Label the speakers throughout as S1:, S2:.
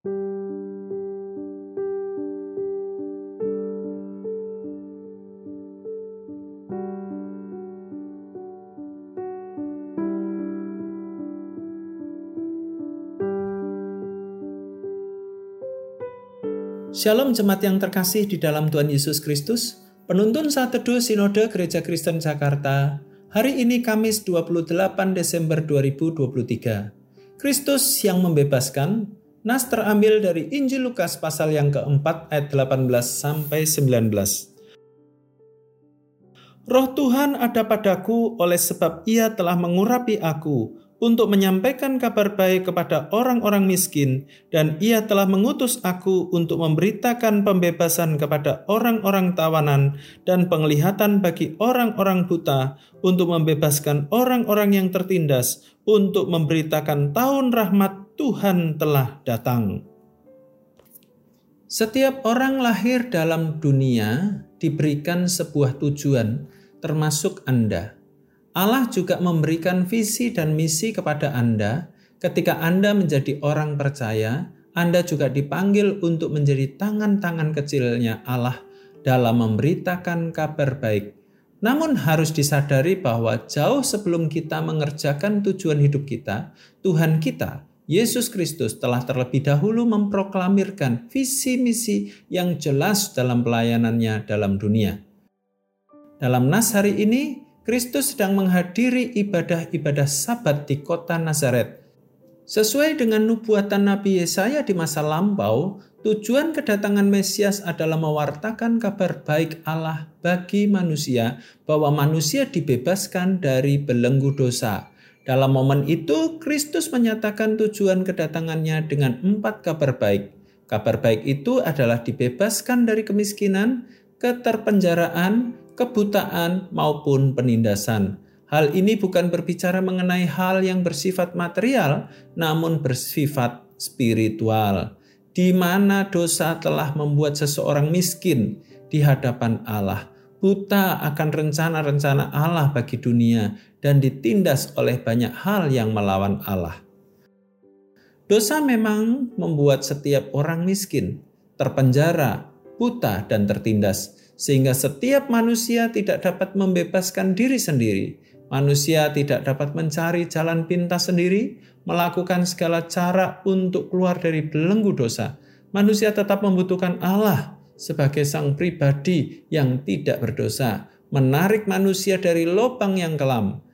S1: Shalom jemaat yang terkasih di dalam Tuhan Yesus Kristus. Penuntun saat teduh Sinode Gereja Kristen Jakarta. Hari ini Kamis 28 Desember 2023. Kristus yang membebaskan. Nas terambil dari Injil Lukas pasal yang keempat ayat 18 sampai 19. Roh Tuhan ada padaku oleh sebab ia telah mengurapi aku untuk menyampaikan kabar baik kepada orang-orang miskin, dan Ia telah mengutus aku untuk memberitakan pembebasan kepada orang-orang tawanan dan penglihatan bagi orang-orang buta, untuk membebaskan orang-orang yang tertindas, untuk memberitakan tahun rahmat Tuhan telah datang. Setiap orang lahir dalam dunia diberikan sebuah tujuan, termasuk Anda Allah juga memberikan visi dan misi kepada Anda. Ketika Anda menjadi orang percaya, Anda juga dipanggil untuk menjadi tangan-tangan kecilnya Allah dalam memberitakan kabar baik. Namun harus disadari bahwa jauh sebelum kita mengerjakan tujuan hidup kita, Tuhan kita, Yesus Kristus telah terlebih dahulu memproklamirkan visi misi yang jelas dalam pelayanannya dalam dunia. Dalam nas hari ini, Kristus sedang menghadiri ibadah-ibadah Sabat di kota Nazaret. Sesuai dengan nubuatan Nabi Yesaya di masa lampau, tujuan kedatangan Mesias adalah mewartakan kabar baik Allah bagi manusia bahwa manusia dibebaskan dari belenggu dosa. Dalam momen itu, Kristus menyatakan tujuan kedatangannya dengan empat kabar baik. Kabar baik itu adalah dibebaskan dari kemiskinan, keterpenjaraan, kebutaan, maupun penindasan. Hal ini bukan berbicara mengenai hal yang bersifat material, namun bersifat spiritual, di mana dosa telah membuat seseorang miskin di hadapan Allah, buta akan rencana-rencana Allah bagi dunia, dan ditindas oleh banyak hal yang melawan Allah. Dosa memang membuat setiap orang miskin, terpenjara, buta, dan tertindas sehingga setiap manusia tidak dapat membebaskan diri sendiri. Manusia tidak dapat mencari jalan pintas sendiri, melakukan segala cara untuk keluar dari belenggu dosa. Manusia tetap membutuhkan Allah sebagai sang pribadi yang tidak berdosa, menarik manusia dari lubang yang kelam.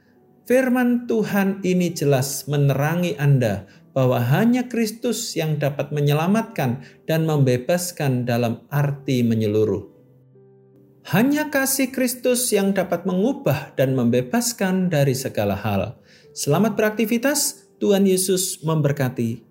S1: Firman Tuhan ini jelas menerangi Anda bahwa hanya Kristus yang dapat menyelamatkan dan membebaskan dalam arti menyeluruh. Hanya kasih Kristus yang dapat mengubah dan membebaskan dari segala hal. Selamat beraktivitas, Tuhan Yesus memberkati.